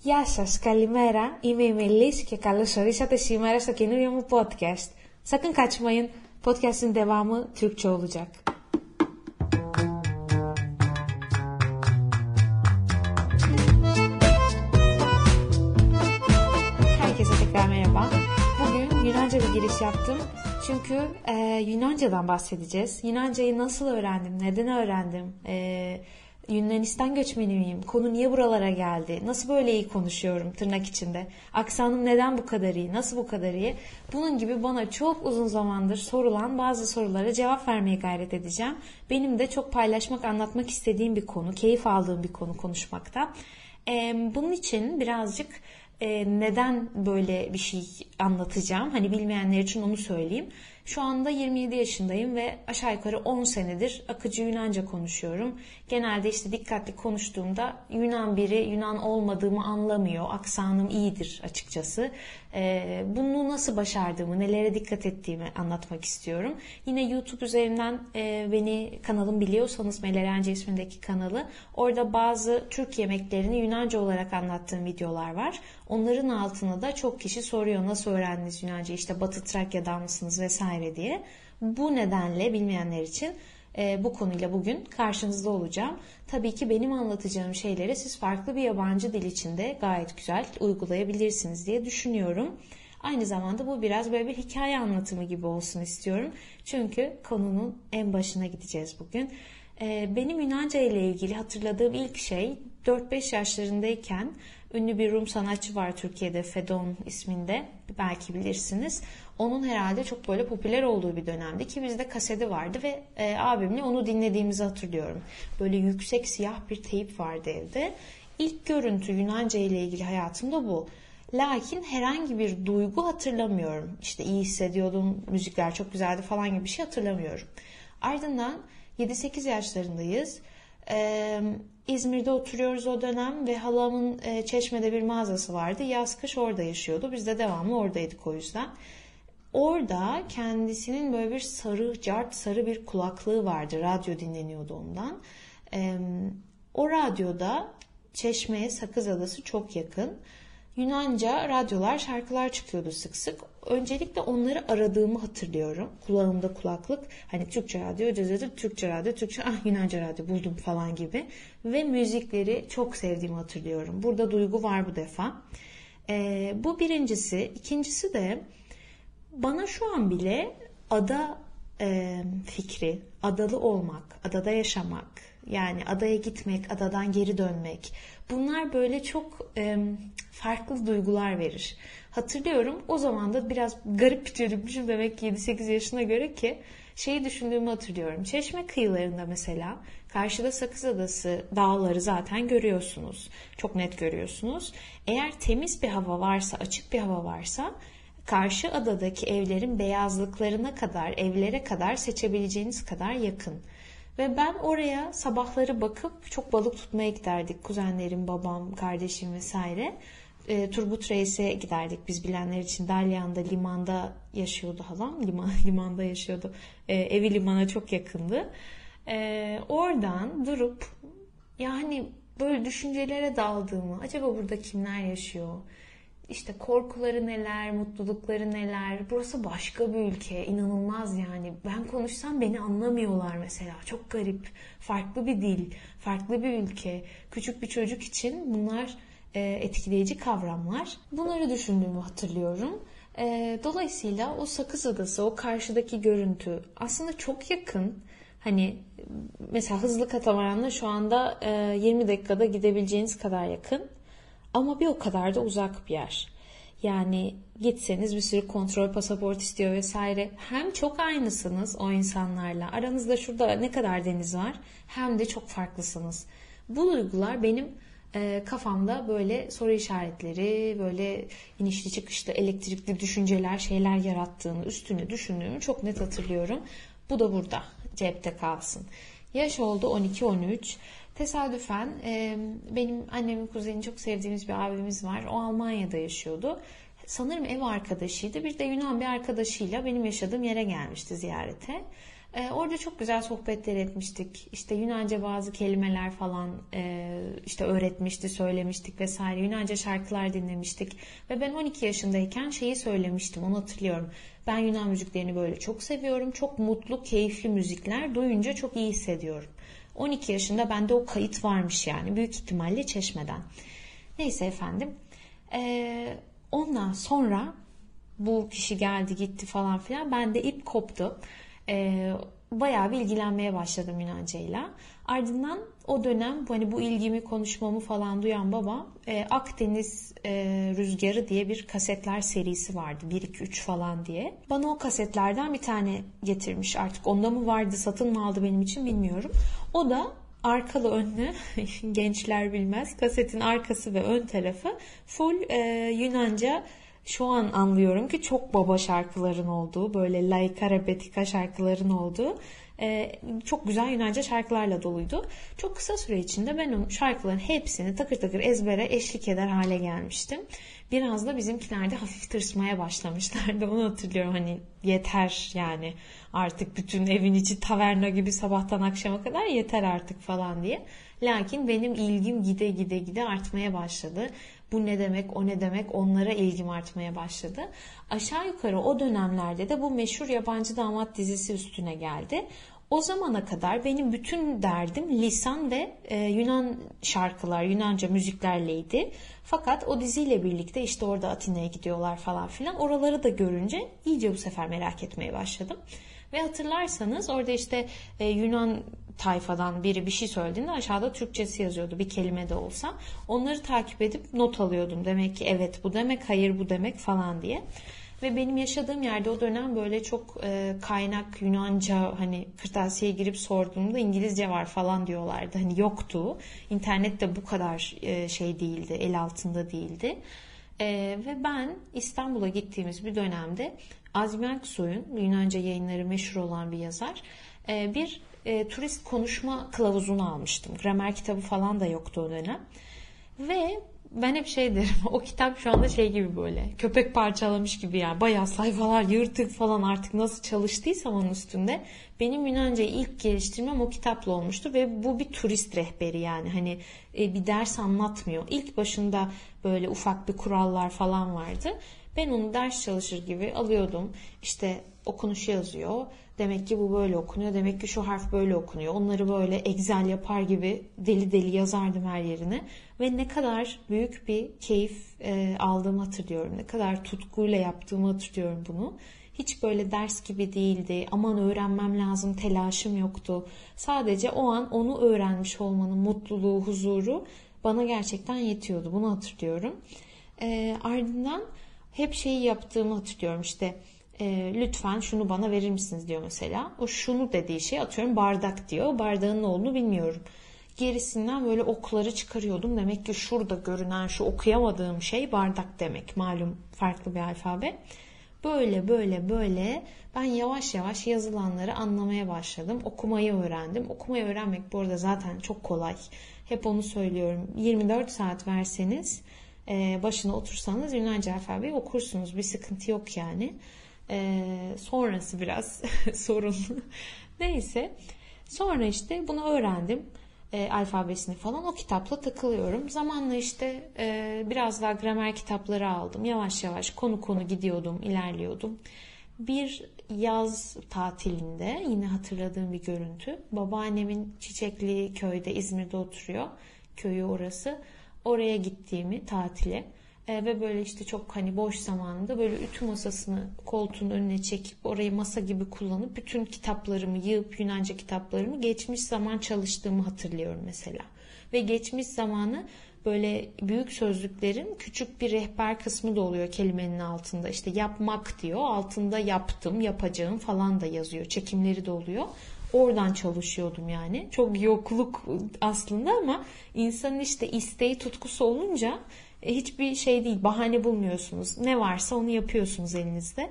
Γεια σας, καλημέρα. Είμαι η Μελής και καλώς ορίσατε σήμερα στο καινούριο μου podcast. Sakın kaçmayın. Podcast'in devamı Türkçe olacak. Herkese tekrar merhaba. Bugün Yunanca bir giriş yaptım. Çünkü e, Yunanca'dan bahsedeceğiz. Yunanca'yı nasıl öğrendim, neden öğrendim, e, Yunanistan göçmeni miyim? Konu niye buralara geldi? Nasıl böyle iyi konuşuyorum tırnak içinde? Aksanım neden bu kadar iyi? Nasıl bu kadar iyi? Bunun gibi bana çok uzun zamandır sorulan bazı sorulara cevap vermeye gayret edeceğim. Benim de çok paylaşmak, anlatmak istediğim bir konu, keyif aldığım bir konu konuşmakta. Bunun için birazcık neden böyle bir şey anlatacağım? Hani bilmeyenler için onu söyleyeyim. Şu anda 27 yaşındayım ve aşağı yukarı 10 senedir akıcı Yunanca konuşuyorum. Genelde işte dikkatli konuştuğumda Yunan biri Yunan olmadığımı anlamıyor. Aksanım iyidir açıkçası. Ee, bunu nasıl başardığımı, nelere dikkat ettiğimi anlatmak istiyorum. Yine YouTube üzerinden e, beni kanalım biliyorsanız Melerence ismindeki kanalı. Orada bazı Türk yemeklerini Yunanca olarak anlattığım videolar var. Onların altına da çok kişi soruyor nasıl öğrendiniz Yunanca işte Batı Trakya'dan mısınız vesaire diye. Bu nedenle bilmeyenler için e, bu konuyla bugün karşınızda olacağım. Tabii ki benim anlatacağım şeyleri siz farklı bir yabancı dil içinde gayet güzel uygulayabilirsiniz diye düşünüyorum. Aynı zamanda bu biraz böyle bir hikaye anlatımı gibi olsun istiyorum. Çünkü konunun en başına gideceğiz bugün. E, benim Yunanca ile ilgili hatırladığım ilk şey 4-5 yaşlarındayken ünlü bir Rum sanatçı var Türkiye'de Fedon isminde belki bilirsiniz. Onun herhalde çok böyle popüler olduğu bir dönemdi ki bizde kaseti vardı ve e, abimle onu dinlediğimizi hatırlıyorum. Böyle yüksek siyah bir teyip vardı evde. İlk görüntü Yunanca ile ilgili hayatımda bu. Lakin herhangi bir duygu hatırlamıyorum. İşte iyi hissediyordum, müzikler çok güzeldi falan gibi bir şey hatırlamıyorum. Ardından 7-8 yaşlarındayız. Ee, İzmir'de oturuyoruz o dönem ve halamın e, Çeşme'de bir mağazası vardı. Yaz kış orada yaşıyordu. Biz de devamlı oradaydık o yüzden. Orada kendisinin böyle bir sarı, cart sarı bir kulaklığı vardı. Radyo dinleniyordu ondan. Ee, o radyoda Çeşme'ye Sakız Adası çok yakın. Yunanca radyolar, şarkılar çıkıyordu sık sık. Öncelikle onları aradığımı hatırlıyorum. Kulağımda kulaklık. Hani Türkçe radyo, cezede Türkçe radyo, Türkçe, ah Yunanca radyo buldum falan gibi. Ve müzikleri çok sevdiğimi hatırlıyorum. Burada duygu var bu defa. Ee, bu birincisi. İkincisi de bana şu an bile ada e, fikri, adalı olmak, adada yaşamak, yani adaya gitmek, adadan geri dönmek. Bunlar böyle çok e, farklı duygular verir. Hatırlıyorum o zaman da biraz garip bir çocukmuşum demek ki 7-8 yaşına göre ki şeyi düşündüğümü hatırlıyorum. Çeşme kıyılarında mesela karşıda Sakız Adası dağları zaten görüyorsunuz. Çok net görüyorsunuz. Eğer temiz bir hava varsa, açık bir hava varsa karşı adadaki evlerin beyazlıklarına kadar, evlere kadar seçebileceğiniz kadar yakın. Ve ben oraya sabahları bakıp çok balık tutmaya giderdik. Kuzenlerim, babam, kardeşim vesaire. E, Turgut Reis'e giderdik biz bilenler için. Dalyan'da, limanda yaşıyordu halam. Liman, limanda yaşıyordu. E, evi limana çok yakındı. E, oradan durup yani böyle düşüncelere daldığımı, acaba burada kimler yaşıyor? İşte korkuları neler, mutlulukları neler. Burası başka bir ülke. inanılmaz yani. Ben konuşsam beni anlamıyorlar mesela. Çok garip. Farklı bir dil, farklı bir ülke. Küçük bir çocuk için bunlar e, etkileyici kavramlar. Bunları düşündüğümü hatırlıyorum. E, dolayısıyla o Sakız Adası, o karşıdaki görüntü aslında çok yakın. Hani mesela hızlı katamaranla şu anda 20 dakikada gidebileceğiniz kadar yakın. Ama bir o kadar da uzak bir yer. Yani gitseniz bir sürü kontrol pasaport istiyor vesaire. Hem çok aynısınız o insanlarla. Aranızda şurada ne kadar deniz var hem de çok farklısınız. Bu duygular benim e, kafamda böyle soru işaretleri, böyle inişli çıkışlı elektrikli düşünceler, şeyler yarattığını, üstüne düşündüğümü çok net hatırlıyorum. Bu da burada cepte kalsın. Yaş oldu 12-13. Tesadüfen e, benim annemin kuzeni çok sevdiğimiz bir abimiz var. O Almanya'da yaşıyordu. Sanırım ev arkadaşıydı. Bir de Yunan bir arkadaşıyla benim yaşadığım yere gelmişti ziyarete. E, orada çok güzel sohbetler etmiştik. İşte Yunanca bazı kelimeler falan e, işte öğretmişti, söylemiştik vesaire. Yunanca şarkılar dinlemiştik. Ve ben 12 yaşındayken şeyi söylemiştim, onu hatırlıyorum. Ben Yunan müziklerini böyle çok seviyorum. Çok mutlu, keyifli müzikler duyunca çok iyi hissediyorum. 12 yaşında bende o kayıt varmış yani. Büyük ihtimalle çeşmeden. Neyse efendim. Ee, ondan sonra bu kişi geldi gitti falan filan. Ben de ip koptu. Ee, bayağı bir ilgilenmeye başladım Yunancayla. Ardından o dönem hani bu ilgimi konuşmamı falan duyan baba e, Akdeniz e, Rüzgarı diye bir kasetler serisi vardı. 1 2 3 falan diye. Bana o kasetlerden bir tane getirmiş. Artık onda mı vardı, satın mı aldı benim için bilmiyorum. O da arkalı önlü gençler bilmez kasetin arkası ve ön tarafı full e, Yunanca şu an anlıyorum ki çok baba şarkıların olduğu böyle laika repetika şarkıların olduğu e, çok güzel Yunanca şarkılarla doluydu. Çok kısa süre içinde ben o şarkıların hepsini takır takır ezbere eşlik eder hale gelmiştim. Biraz da bizimkiler de hafif tırsmaya başlamışlardı. Onu hatırlıyorum hani yeter yani artık bütün evin içi taverna gibi sabahtan akşama kadar yeter artık falan diye. Lakin benim ilgim gide gide gide artmaya başladı. Bu ne demek, o ne demek onlara ilgim artmaya başladı. Aşağı yukarı o dönemlerde de bu meşhur yabancı damat dizisi üstüne geldi. O zamana kadar benim bütün derdim lisan ve e, Yunan şarkılar, Yunanca müziklerleydi. Fakat o diziyle birlikte işte orada Atina'ya gidiyorlar falan filan. Oraları da görünce iyice bu sefer merak etmeye başladım. Ve hatırlarsanız orada işte e, Yunan tayfadan biri bir şey söylediğinde aşağıda Türkçesi yazıyordu bir kelime de olsa. Onları takip edip not alıyordum. Demek ki evet bu demek, hayır bu demek falan diye. Ve benim yaşadığım yerde o dönem böyle çok e, kaynak Yunanca hani kırtasiyeye girip sorduğumda İngilizce var falan diyorlardı. Hani yoktu. İnternet de bu kadar e, şey değildi, el altında değildi. E, ve ben İstanbul'a gittiğimiz bir dönemde Azmi Aksoy'un Yunanca yayınları meşhur olan bir yazar e, bir e, turist konuşma kılavuzunu almıştım. Gramer kitabı falan da yoktu o dönem. Ve ben hep şey derim o kitap şu anda şey gibi böyle köpek parçalamış gibi yani bayağı sayfalar yırtık falan artık nasıl çalıştıysam onun üstünde benim Yunanca'yı ilk geliştirmem o kitapla olmuştu ve bu bir turist rehberi yani hani e, bir ders anlatmıyor. İlk başında böyle ufak bir kurallar falan vardı. Ben onu ders çalışır gibi alıyordum. İşte okunuş yazıyor. Demek ki bu böyle okunuyor. Demek ki şu harf böyle okunuyor. Onları böyle Excel yapar gibi deli deli yazardım her yerine. Ve ne kadar büyük bir keyif e, aldığımı hatırlıyorum. Ne kadar tutkuyla yaptığımı hatırlıyorum bunu. Hiç böyle ders gibi değildi. Aman öğrenmem lazım telaşım yoktu. Sadece o an onu öğrenmiş olmanın mutluluğu, huzuru bana gerçekten yetiyordu. Bunu hatırlıyorum. E, ardından hep şeyi yaptığımı hatırlıyorum. İşte e, lütfen şunu bana verir misiniz diyor mesela. O şunu dediği şey atıyorum bardak diyor. Bardağın ne olduğunu bilmiyorum. Gerisinden böyle okları çıkarıyordum. Demek ki şurada görünen şu okuyamadığım şey bardak demek. Malum farklı bir alfabe. Böyle böyle böyle ben yavaş yavaş yazılanları anlamaya başladım. Okumayı öğrendim. Okumayı öğrenmek bu arada zaten çok kolay. Hep onu söylüyorum. 24 saat verseniz e, başına otursanız Yunanca alfabeyi okursunuz. Bir sıkıntı yok yani. E, sonrası biraz sorun. Neyse. Sonra işte bunu öğrendim. E, alfabesini falan o kitapla takılıyorum. Zamanla işte e, biraz daha gramer kitapları aldım. Yavaş yavaş konu konu gidiyordum, ilerliyordum. Bir yaz tatilinde yine hatırladığım bir görüntü. Babaannemin Çiçekli köyde İzmir'de oturuyor. Köyü orası. Oraya gittiğimi tatile e, ve böyle işte çok hani boş zamanında böyle ütü masasını koltuğun önüne çekip orayı masa gibi kullanıp bütün kitaplarımı yığıp Yunanca kitaplarımı geçmiş zaman çalıştığımı hatırlıyorum mesela. Ve geçmiş zamanı böyle büyük sözlüklerin küçük bir rehber kısmı da oluyor kelimenin altında. İşte yapmak diyor. Altında yaptım, yapacağım falan da yazıyor. Çekimleri de oluyor. Oradan çalışıyordum yani. Çok yokluk aslında ama insanın işte isteği tutkusu olunca hiçbir şey değil. Bahane bulmuyorsunuz. Ne varsa onu yapıyorsunuz elinizde.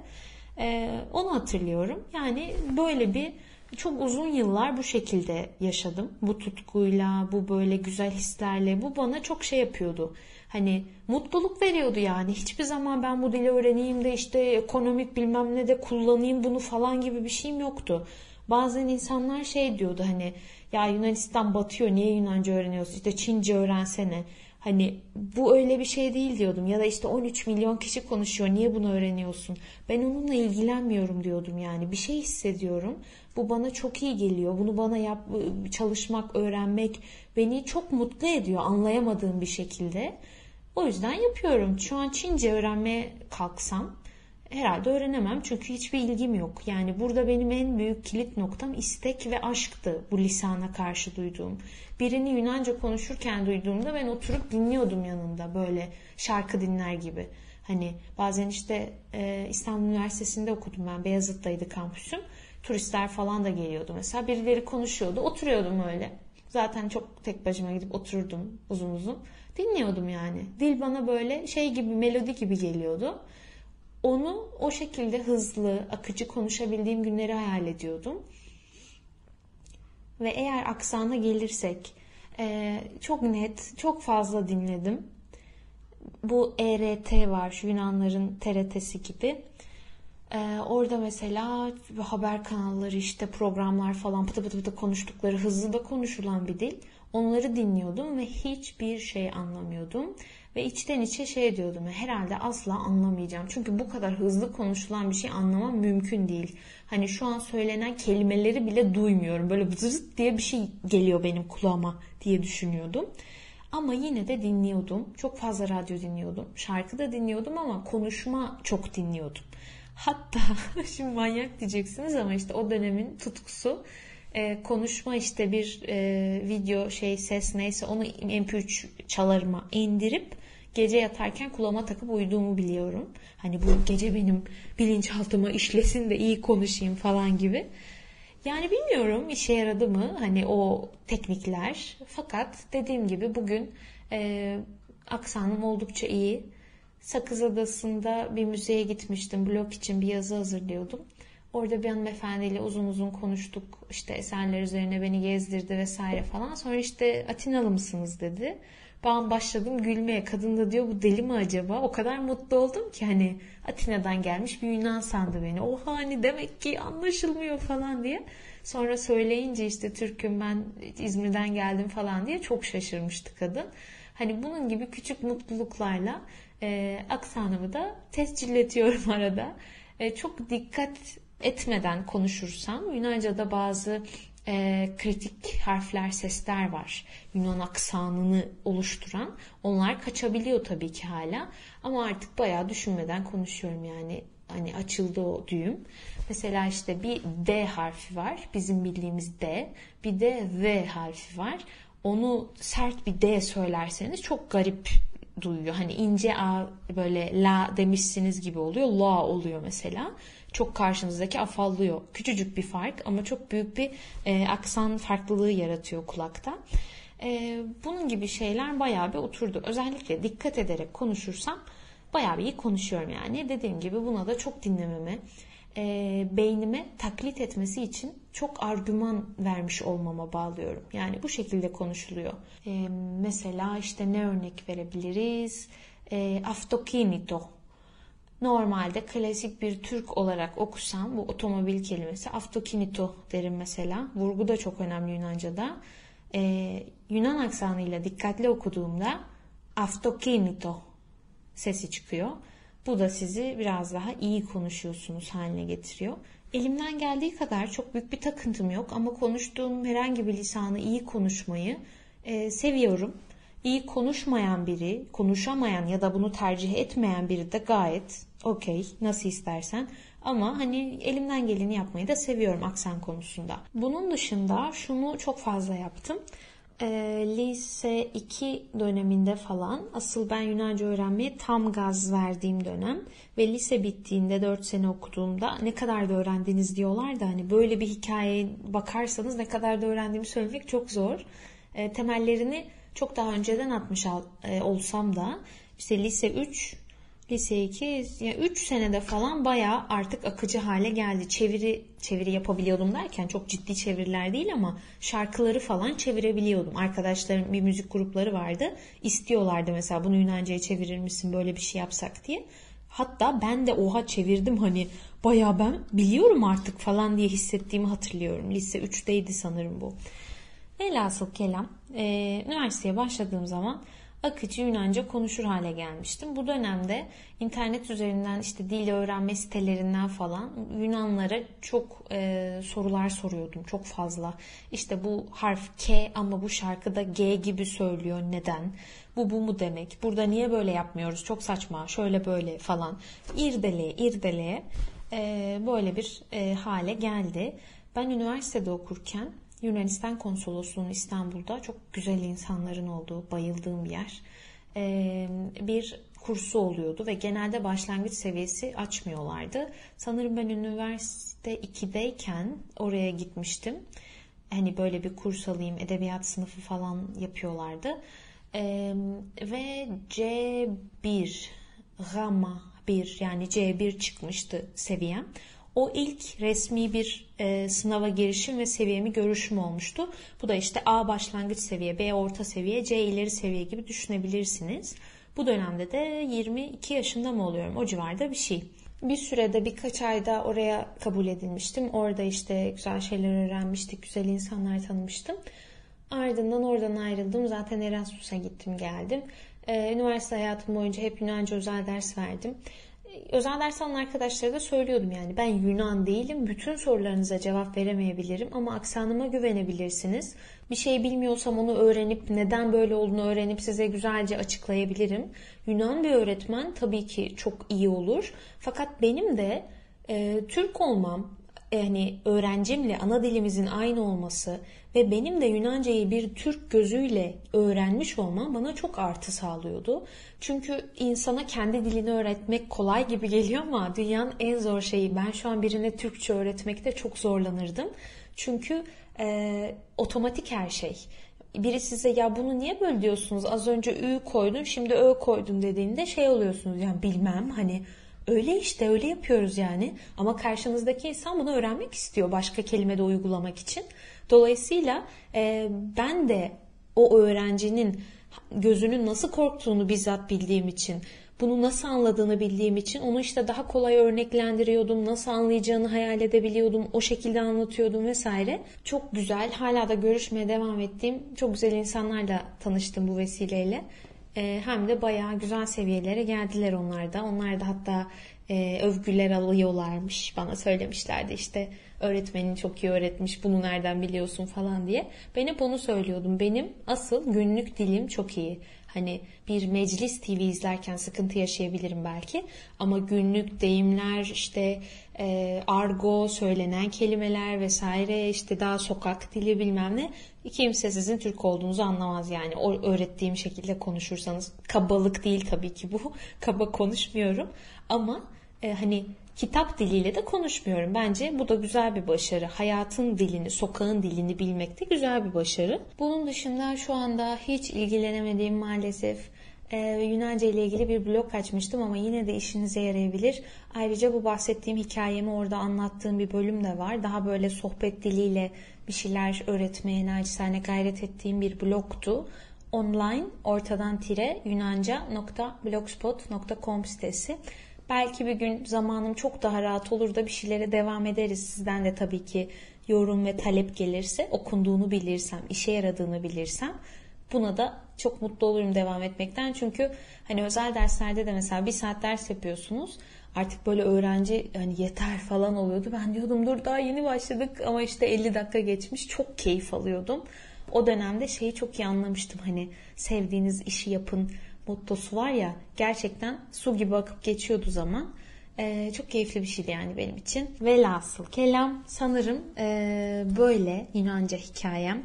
Ee, onu hatırlıyorum. Yani böyle bir çok uzun yıllar bu şekilde yaşadım. Bu tutkuyla, bu böyle güzel hislerle. Bu bana çok şey yapıyordu. Hani mutluluk veriyordu yani. Hiçbir zaman ben bu dili öğreneyim de işte ekonomik bilmem ne de kullanayım bunu falan gibi bir şeyim yoktu Bazen insanlar şey diyordu hani ya Yunanistan batıyor niye Yunanca öğreniyorsun işte Çince öğrensene. Hani bu öyle bir şey değil diyordum ya da işte 13 milyon kişi konuşuyor niye bunu öğreniyorsun? Ben onunla ilgilenmiyorum diyordum yani bir şey hissediyorum. Bu bana çok iyi geliyor. Bunu bana yap, çalışmak, öğrenmek beni çok mutlu ediyor anlayamadığım bir şekilde. O yüzden yapıyorum. Şu an Çince öğrenmeye kalksam herhalde öğrenemem çünkü hiçbir ilgim yok. Yani burada benim en büyük kilit noktam istek ve aşktı bu lisana karşı duyduğum. Birini Yunanca konuşurken duyduğumda ben oturup dinliyordum yanında böyle şarkı dinler gibi. Hani bazen işte e, İstanbul Üniversitesi'nde okudum ben. Beyazıt'taydı kampüsüm. Turistler falan da geliyordu mesela. Birileri konuşuyordu. Oturuyordum öyle. Zaten çok tek başıma gidip otururdum uzun uzun. Dinliyordum yani. Dil bana böyle şey gibi melodi gibi geliyordu. Onu o şekilde hızlı, akıcı konuşabildiğim günleri hayal ediyordum. Ve eğer aksana gelirsek e, çok net, çok fazla dinledim. Bu ERT var, şu Yunanların TRT'si gibi. Ee, orada mesela haber kanalları işte programlar falan pıtı pıtı pıtı konuştukları hızlı da konuşulan bir dil. Onları dinliyordum ve hiçbir şey anlamıyordum. Ve içten içe şey diyordum herhalde asla anlamayacağım. Çünkü bu kadar hızlı konuşulan bir şey anlamam mümkün değil. Hani şu an söylenen kelimeleri bile duymuyorum. Böyle zırt diye bir şey geliyor benim kulağıma diye düşünüyordum. Ama yine de dinliyordum. Çok fazla radyo dinliyordum. Şarkı da dinliyordum ama konuşma çok dinliyordum. Hatta şimdi manyak diyeceksiniz ama işte o dönemin tutkusu e, konuşma işte bir e, video şey ses neyse onu mp3 çalarıma indirip gece yatarken kulağıma takıp uyuduğumu biliyorum. Hani bu gece benim bilinçaltıma işlesin de iyi konuşayım falan gibi. Yani bilmiyorum işe yaradı mı hani o teknikler. Fakat dediğim gibi bugün e, aksanım oldukça iyi. Sakız Adası'nda bir müzeye gitmiştim. Blog için bir yazı hazırlıyordum. Orada bir hanımefendiyle uzun uzun konuştuk. İşte eserler üzerine beni gezdirdi vesaire falan. Sonra işte Atinalı mısınız dedi. Ben başladım gülmeye. Kadın da diyor bu deli mi acaba? O kadar mutlu oldum ki hani Atina'dan gelmiş bir Yunan sandı beni. Oha hani demek ki anlaşılmıyor falan diye. Sonra söyleyince işte Türk'üm ben İzmir'den geldim falan diye çok şaşırmıştı kadın. Hani bunun gibi küçük mutluluklarla e, aksanımı da tescilletiyorum arada. E, çok dikkat etmeden konuşursam Yunanca'da bazı e, kritik harfler, sesler var. Yunan aksanını oluşturan. Onlar kaçabiliyor tabii ki hala. Ama artık bayağı düşünmeden konuşuyorum yani. Hani açıldı o düğüm. Mesela işte bir D harfi var. Bizim bildiğimiz D. Bir de V harfi var. Onu sert bir D söylerseniz çok garip duyuyor. Hani ince A böyle la demişsiniz gibi oluyor. La oluyor mesela çok karşınızdaki afallıyor. Küçücük bir fark ama çok büyük bir e, aksan farklılığı yaratıyor kulakta. E, bunun gibi şeyler bayağı bir oturdu. Özellikle dikkat ederek konuşursam bayağı bir iyi konuşuyorum yani. Dediğim gibi buna da çok dinlememe, e, beynime taklit etmesi için çok argüman vermiş olmama bağlıyorum. Yani bu şekilde konuşuluyor. E, mesela işte ne örnek verebiliriz? E, aftokinito Normalde klasik bir Türk olarak okusam bu otomobil kelimesi aftokinito derim mesela. Vurgu da çok önemli Yunanca'da. Ee, Yunan aksanıyla dikkatli okuduğumda aftokinito sesi çıkıyor. Bu da sizi biraz daha iyi konuşuyorsunuz haline getiriyor. Elimden geldiği kadar çok büyük bir takıntım yok ama konuştuğum herhangi bir lisanı iyi konuşmayı e, seviyorum iyi konuşmayan biri, konuşamayan ya da bunu tercih etmeyen biri de gayet okey nasıl istersen. Ama hani elimden geleni yapmayı da seviyorum aksan konusunda. Bunun dışında şunu çok fazla yaptım. E, lise 2 döneminde falan asıl ben Yunanca öğrenmeye tam gaz verdiğim dönem ve lise bittiğinde 4 sene okuduğumda ne kadar da öğrendiniz diyorlar da hani böyle bir hikayeye bakarsanız ne kadar da öğrendiğimi söylemek çok zor. E, temellerini çok daha önceden atmış e, olsam da işte lise 3 lise 2 yani 3 senede falan bayağı artık akıcı hale geldi. Çeviri çeviri yapabiliyordum derken çok ciddi çeviriler değil ama şarkıları falan çevirebiliyordum. Arkadaşlarım bir müzik grupları vardı. İstiyorlardı mesela bunu Yunanca'ya çevirir misin böyle bir şey yapsak diye. Hatta ben de oha çevirdim hani baya ben biliyorum artık falan diye hissettiğimi hatırlıyorum. Lise 3'teydi sanırım bu. Velhasıl kelam e, üniversiteye başladığım zaman akıcı Yunanca konuşur hale gelmiştim. Bu dönemde internet üzerinden işte dil öğrenme sitelerinden falan Yunanlara çok e, sorular soruyordum. Çok fazla. İşte bu harf K ama bu şarkıda G gibi söylüyor. Neden? Bu bu mu demek? Burada niye böyle yapmıyoruz? Çok saçma. Şöyle böyle falan. İrdeleye irdeleye e, böyle bir e, hale geldi. Ben üniversitede okurken Yunanistan Konsolosluğu'nun İstanbul'da çok güzel insanların olduğu, bayıldığım bir yer. Bir kursu oluyordu ve genelde başlangıç seviyesi açmıyorlardı. Sanırım ben üniversite 2'deyken oraya gitmiştim. Hani böyle bir kurs alayım, edebiyat sınıfı falan yapıyorlardı. Ve C1, Gama 1 yani C1 çıkmıştı seviyem. O ilk resmi bir e, sınava girişim ve seviyemi görüşüm olmuştu. Bu da işte A başlangıç seviye, B orta seviye, C ileri seviye gibi düşünebilirsiniz. Bu dönemde de 22 yaşında mı oluyorum? O civarda bir şey. Bir sürede birkaç ayda oraya kabul edilmiştim. Orada işte güzel şeyler öğrenmiştik, güzel insanlar tanımıştım. Ardından oradan ayrıldım. Zaten Erasmus'a gittim geldim. Ee, üniversite hayatım boyunca hep Yunanca özel ders verdim özel ders alan arkadaşlara da söylüyordum yani ben Yunan değilim. Bütün sorularınıza cevap veremeyebilirim ama aksanıma güvenebilirsiniz. Bir şey bilmiyorsam onu öğrenip neden böyle olduğunu öğrenip size güzelce açıklayabilirim. Yunan bir öğretmen tabii ki çok iyi olur. Fakat benim de e, Türk olmam, yani öğrencimle ana dilimizin aynı olması ve benim de Yunancayı bir Türk gözüyle öğrenmiş olmam bana çok artı sağlıyordu. Çünkü insana kendi dilini öğretmek kolay gibi geliyor ama dünyanın en zor şeyi. Ben şu an birine Türkçe öğretmekte çok zorlanırdım. Çünkü e, otomatik her şey. Biri size ya bunu niye böyle diyorsunuz? Az önce ü koydun şimdi ö koydun dediğinde şey oluyorsunuz. Yani bilmem hani Öyle işte öyle yapıyoruz yani. Ama karşınızdaki insan bunu öğrenmek istiyor başka kelimede uygulamak için. Dolayısıyla e, ben de o öğrencinin gözünün nasıl korktuğunu bizzat bildiğim için, bunu nasıl anladığını bildiğim için onu işte daha kolay örneklendiriyordum, nasıl anlayacağını hayal edebiliyordum, o şekilde anlatıyordum vesaire. Çok güzel, hala da görüşmeye devam ettiğim çok güzel insanlarla tanıştım bu vesileyle. Ee, hem de bayağı güzel seviyelere geldiler onlar da. Onlar da hatta e, övgüler alıyorlarmış. Bana söylemişlerdi işte öğretmenin çok iyi öğretmiş bunu nereden biliyorsun falan diye. Ben hep onu söylüyordum. Benim asıl günlük dilim çok iyi. Hani bir meclis TV izlerken sıkıntı yaşayabilirim belki. Ama günlük deyimler işte e, argo söylenen kelimeler vesaire işte daha sokak dili bilmem ne kimse sizin Türk olduğunuzu anlamaz yani. O öğrettiğim şekilde konuşursanız kabalık değil tabii ki bu. Kaba konuşmuyorum. Ama e, hani kitap diliyle de konuşmuyorum. Bence bu da güzel bir başarı. Hayatın dilini, sokağın dilini bilmek de güzel bir başarı. Bunun dışında şu anda hiç ilgilenemediğim maalesef e, Yunanca ile ilgili bir blog açmıştım ama yine de işinize yarayabilir. Ayrıca bu bahsettiğim hikayemi orada anlattığım bir bölüm de var. Daha böyle sohbet diliyle bir şeyler öğretmeye naçizane gayret ettiğim bir blogtu. Online ortadan tire yunanca.blogspot.com sitesi. Belki bir gün zamanım çok daha rahat olur da bir şeylere devam ederiz. Sizden de tabii ki yorum ve talep gelirse, okunduğunu bilirsem, işe yaradığını bilirsem buna da çok mutlu olurum devam etmekten. Çünkü hani özel derslerde de mesela bir saat ders yapıyorsunuz. Artık böyle öğrenci hani yeter falan oluyordu. Ben diyordum dur daha yeni başladık ama işte 50 dakika geçmiş. Çok keyif alıyordum. O dönemde şeyi çok iyi anlamıştım. Hani sevdiğiniz işi yapın mottosu var ya gerçekten su gibi akıp geçiyordu zaman. Ee, çok keyifli bir şeydi yani benim için. Velhasıl kelam sanırım e, böyle Yunanca hikayem.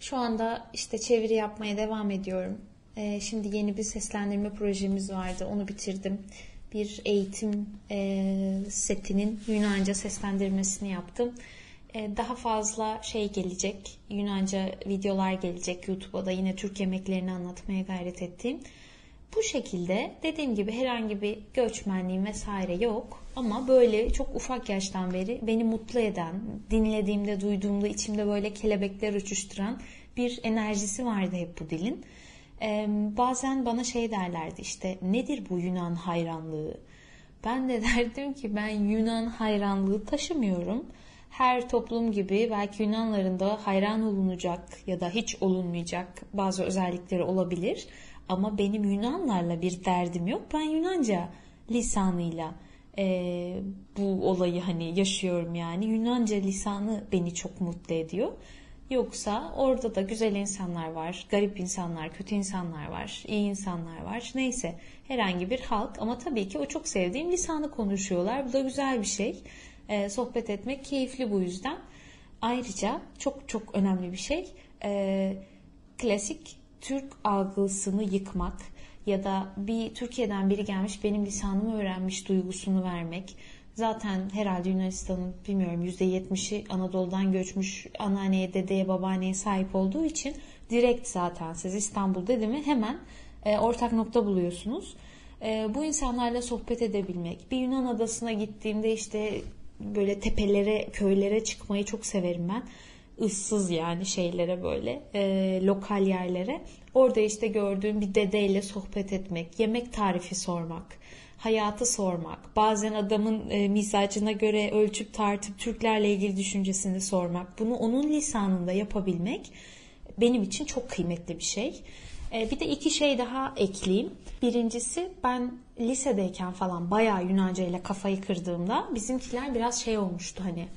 Şu anda işte çeviri yapmaya devam ediyorum. E, şimdi yeni bir seslendirme projemiz vardı. Onu bitirdim. Bir eğitim e, setinin Yunanca seslendirmesini yaptım. E, daha fazla şey gelecek. Yunanca videolar gelecek YouTube'a da yine Türk yemeklerini anlatmaya gayret ettiğim. Bu şekilde dediğim gibi herhangi bir göçmenliğim vesaire yok. Ama böyle çok ufak yaştan beri beni mutlu eden, dinlediğimde, duyduğumda içimde böyle kelebekler uçuşturan bir enerjisi vardı hep bu dilin. Ee, bazen bana şey derlerdi işte nedir bu Yunan hayranlığı? Ben de derdim ki ben Yunan hayranlığı taşımıyorum. Her toplum gibi belki Yunanların da hayran olunacak ya da hiç olunmayacak bazı özellikleri olabilir. Ama benim Yunanlarla bir derdim yok. Ben Yunanca lisanıyla e, bu olayı hani yaşıyorum yani. Yunanca lisanı beni çok mutlu ediyor. Yoksa orada da güzel insanlar var, garip insanlar, kötü insanlar var, iyi insanlar var. Neyse herhangi bir halk ama tabii ki o çok sevdiğim lisanı konuşuyorlar. Bu da güzel bir şey. E, sohbet etmek keyifli bu yüzden. Ayrıca çok çok önemli bir şey. E, klasik Türk algısını yıkmak ya da bir Türkiye'den biri gelmiş benim lisanımı öğrenmiş duygusunu vermek. Zaten herhalde Yunanistan'ın bilmiyorum %70'i Anadolu'dan göçmüş anneanneye, dedeye, babaanneye sahip olduğu için direkt zaten siz İstanbul dedi mi hemen e, ortak nokta buluyorsunuz. E, bu insanlarla sohbet edebilmek. Bir Yunan adasına gittiğimde işte böyle tepelere, köylere çıkmayı çok severim ben ıssız yani şeylere böyle e, lokal yerlere. Orada işte gördüğüm bir dedeyle sohbet etmek, yemek tarifi sormak, hayatı sormak, bazen adamın e, mizacına göre ölçüp tartıp Türklerle ilgili düşüncesini sormak, bunu onun lisanında yapabilmek benim için çok kıymetli bir şey. E, bir de iki şey daha ekleyeyim. Birincisi ben lisedeyken falan bayağı Yunanca ile kafayı kırdığımda bizimkiler biraz şey olmuştu hani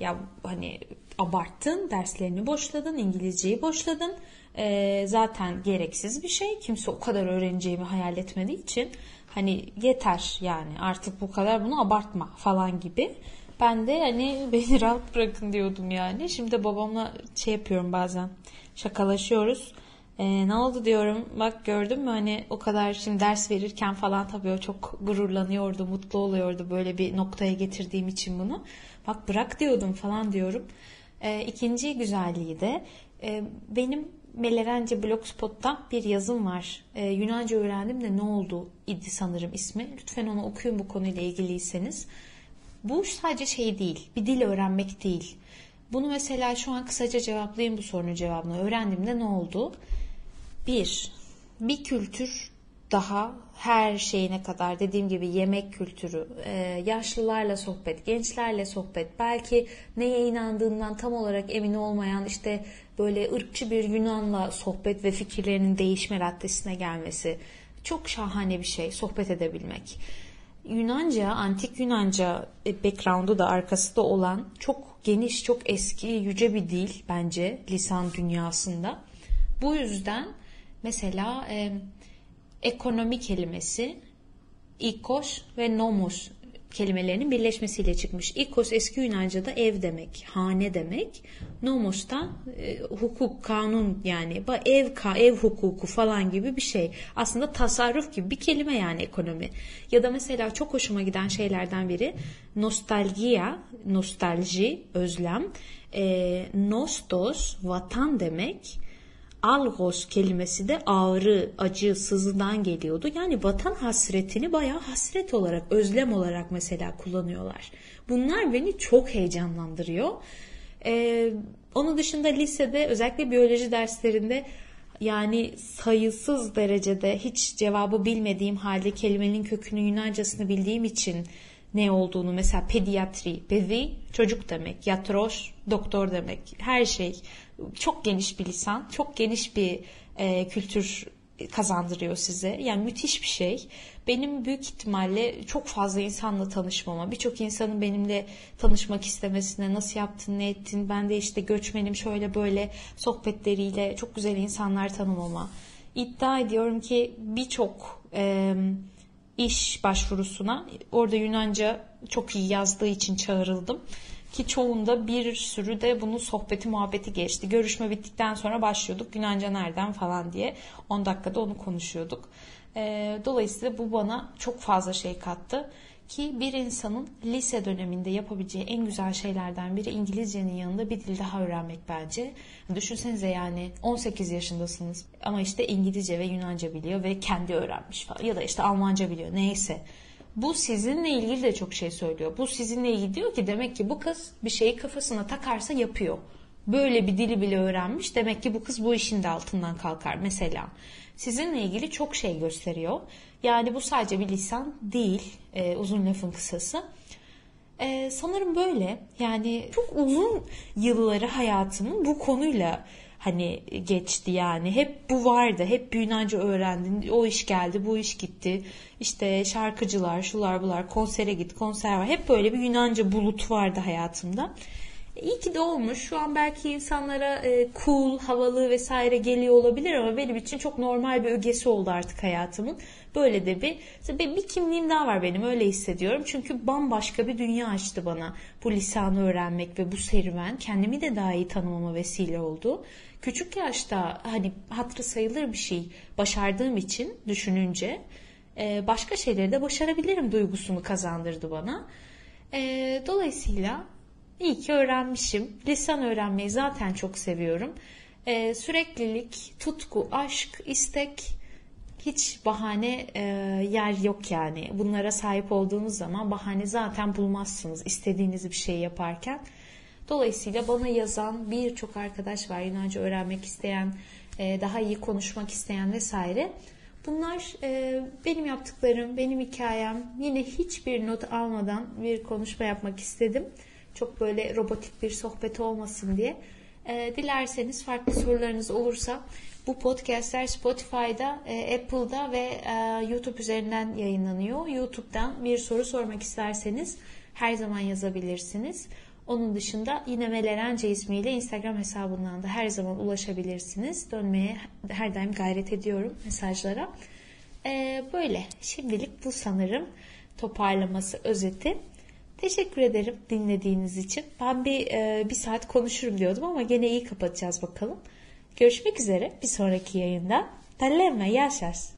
ya hani abarttın, derslerini boşladın, İngilizceyi boşladın. E, zaten gereksiz bir şey. Kimse o kadar öğreneceğimi hayal etmediği için hani yeter yani artık bu kadar bunu abartma falan gibi. Ben de hani beni rahat bırakın diyordum yani. Şimdi babamla şey yapıyorum bazen şakalaşıyoruz. Ee, ne oldu diyorum bak gördün mü hani o kadar şimdi ders verirken falan tabii o çok gururlanıyordu mutlu oluyordu böyle bir noktaya getirdiğim için bunu bak bırak diyordum falan diyorum e, ikinci güzelliği de e, benim Melerence Blogspot'ta bir yazım var. E, Yunanca öğrendim de ne oldu idi sanırım ismi. Lütfen onu okuyun bu konuyla ilgiliyseniz. Bu sadece şey değil, bir dil öğrenmek değil. Bunu mesela şu an kısaca cevaplayayım bu sorunun cevabını. Öğrendiğimde ne oldu? Bir, bir kültür daha her şeyine kadar dediğim gibi yemek kültürü, e, yaşlılarla sohbet, gençlerle sohbet, belki neye inandığından tam olarak emin olmayan işte böyle ırkçı bir Yunan'la sohbet ve fikirlerinin değişme raddesine gelmesi çok şahane bir şey sohbet edebilmek. Yunanca, antik Yunanca e, background'u da arkası da olan çok geniş, çok eski, yüce bir dil bence lisan dünyasında. Bu yüzden mesela e, ekonomi kelimesi ikos ve nomos kelimelerinin birleşmesiyle çıkmış. İkos eski Yunanca'da ev demek, hane demek. Nomos da e, hukuk, kanun yani ev ka ev hukuku falan gibi bir şey. Aslında tasarruf gibi bir kelime yani ekonomi. Ya da mesela çok hoşuma giden şeylerden biri nostalgia, nostalji, özlem. E, nostos, vatan demek algos kelimesi de ağrı, acı, sızıdan geliyordu. Yani vatan hasretini bayağı hasret olarak, özlem olarak mesela kullanıyorlar. Bunlar beni çok heyecanlandırıyor. Ee, onun dışında lisede özellikle biyoloji derslerinde yani sayısız derecede hiç cevabı bilmediğim halde kelimenin kökünü Yunancasını bildiğim için ne olduğunu mesela pediatri, pedi çocuk demek, yatros doktor demek, her şey çok geniş bir lisan, çok geniş bir e, kültür kazandırıyor size. Yani müthiş bir şey. Benim büyük ihtimalle çok fazla insanla tanışmama, birçok insanın benimle tanışmak istemesine, nasıl yaptın, ne ettin, ben de işte göçmenim şöyle böyle sohbetleriyle çok güzel insanlar tanımama. İddia ediyorum ki birçok e, iş başvurusuna orada Yunanca çok iyi yazdığı için çağrıldım. Ki çoğunda bir sürü de bunun sohbeti muhabbeti geçti. Görüşme bittikten sonra başlıyorduk Yunanca nereden falan diye. 10 dakikada onu konuşuyorduk. Ee, dolayısıyla bu bana çok fazla şey kattı. Ki bir insanın lise döneminde yapabileceği en güzel şeylerden biri İngilizcenin yanında bir dil daha öğrenmek bence. Düşünsenize yani 18 yaşındasınız ama işte İngilizce ve Yunanca biliyor ve kendi öğrenmiş falan ya da işte Almanca biliyor neyse. Bu sizinle ilgili de çok şey söylüyor. Bu sizinle ilgili diyor ki demek ki bu kız bir şeyi kafasına takarsa yapıyor. Böyle bir dili bile öğrenmiş. Demek ki bu kız bu işin de altından kalkar mesela. Sizinle ilgili çok şey gösteriyor. Yani bu sadece bir lisan değil, e, uzun lafın kısası. E, sanırım böyle. Yani çok uzun yılları hayatımın bu konuyla hani geçti yani. Hep bu vardı. Hep Yunanca öğrendin. O iş geldi, bu iş gitti. İşte şarkıcılar, şular bular, konsere git, konser var. Hep böyle bir Yunanca bulut vardı hayatımda. İyi ki de olmuş. Şu an belki insanlara e, cool, havalı vesaire geliyor olabilir ama benim için çok normal bir ögesi oldu artık hayatımın. Böyle de bir, bir, kimliğim daha var benim öyle hissediyorum. Çünkü bambaşka bir dünya açtı bana bu lisanı öğrenmek ve bu serüven kendimi de daha iyi tanımama vesile oldu. Küçük yaşta hani hatırı sayılır bir şey başardığım için düşününce e, başka şeyleri de başarabilirim duygusunu kazandırdı bana. E, dolayısıyla İyi ki öğrenmişim. Lisan öğrenmeyi zaten çok seviyorum. Ee, süreklilik, tutku, aşk, istek hiç bahane e, yer yok yani. Bunlara sahip olduğunuz zaman bahane zaten bulmazsınız istediğiniz bir şey yaparken. Dolayısıyla bana yazan birçok arkadaş var Yunanca öğrenmek isteyen, e, daha iyi konuşmak isteyen vesaire. Bunlar e, benim yaptıklarım, benim hikayem. Yine hiçbir not almadan bir konuşma yapmak istedim. Çok böyle robotik bir sohbet olmasın diye. E, dilerseniz farklı sorularınız olursa bu podcastler Spotify'da, Apple'da ve YouTube üzerinden yayınlanıyor. YouTube'dan bir soru sormak isterseniz her zaman yazabilirsiniz. Onun dışında yine Melerence ismiyle Instagram hesabından da her zaman ulaşabilirsiniz. Dönmeye her daim gayret ediyorum mesajlara. Ee, böyle şimdilik bu sanırım toparlaması özeti. Teşekkür ederim dinlediğiniz için. Ben bir e, bir saat konuşurum diyordum ama gene iyi kapatacağız bakalım. Görüşmek üzere bir sonraki yayında. Talema yaşas.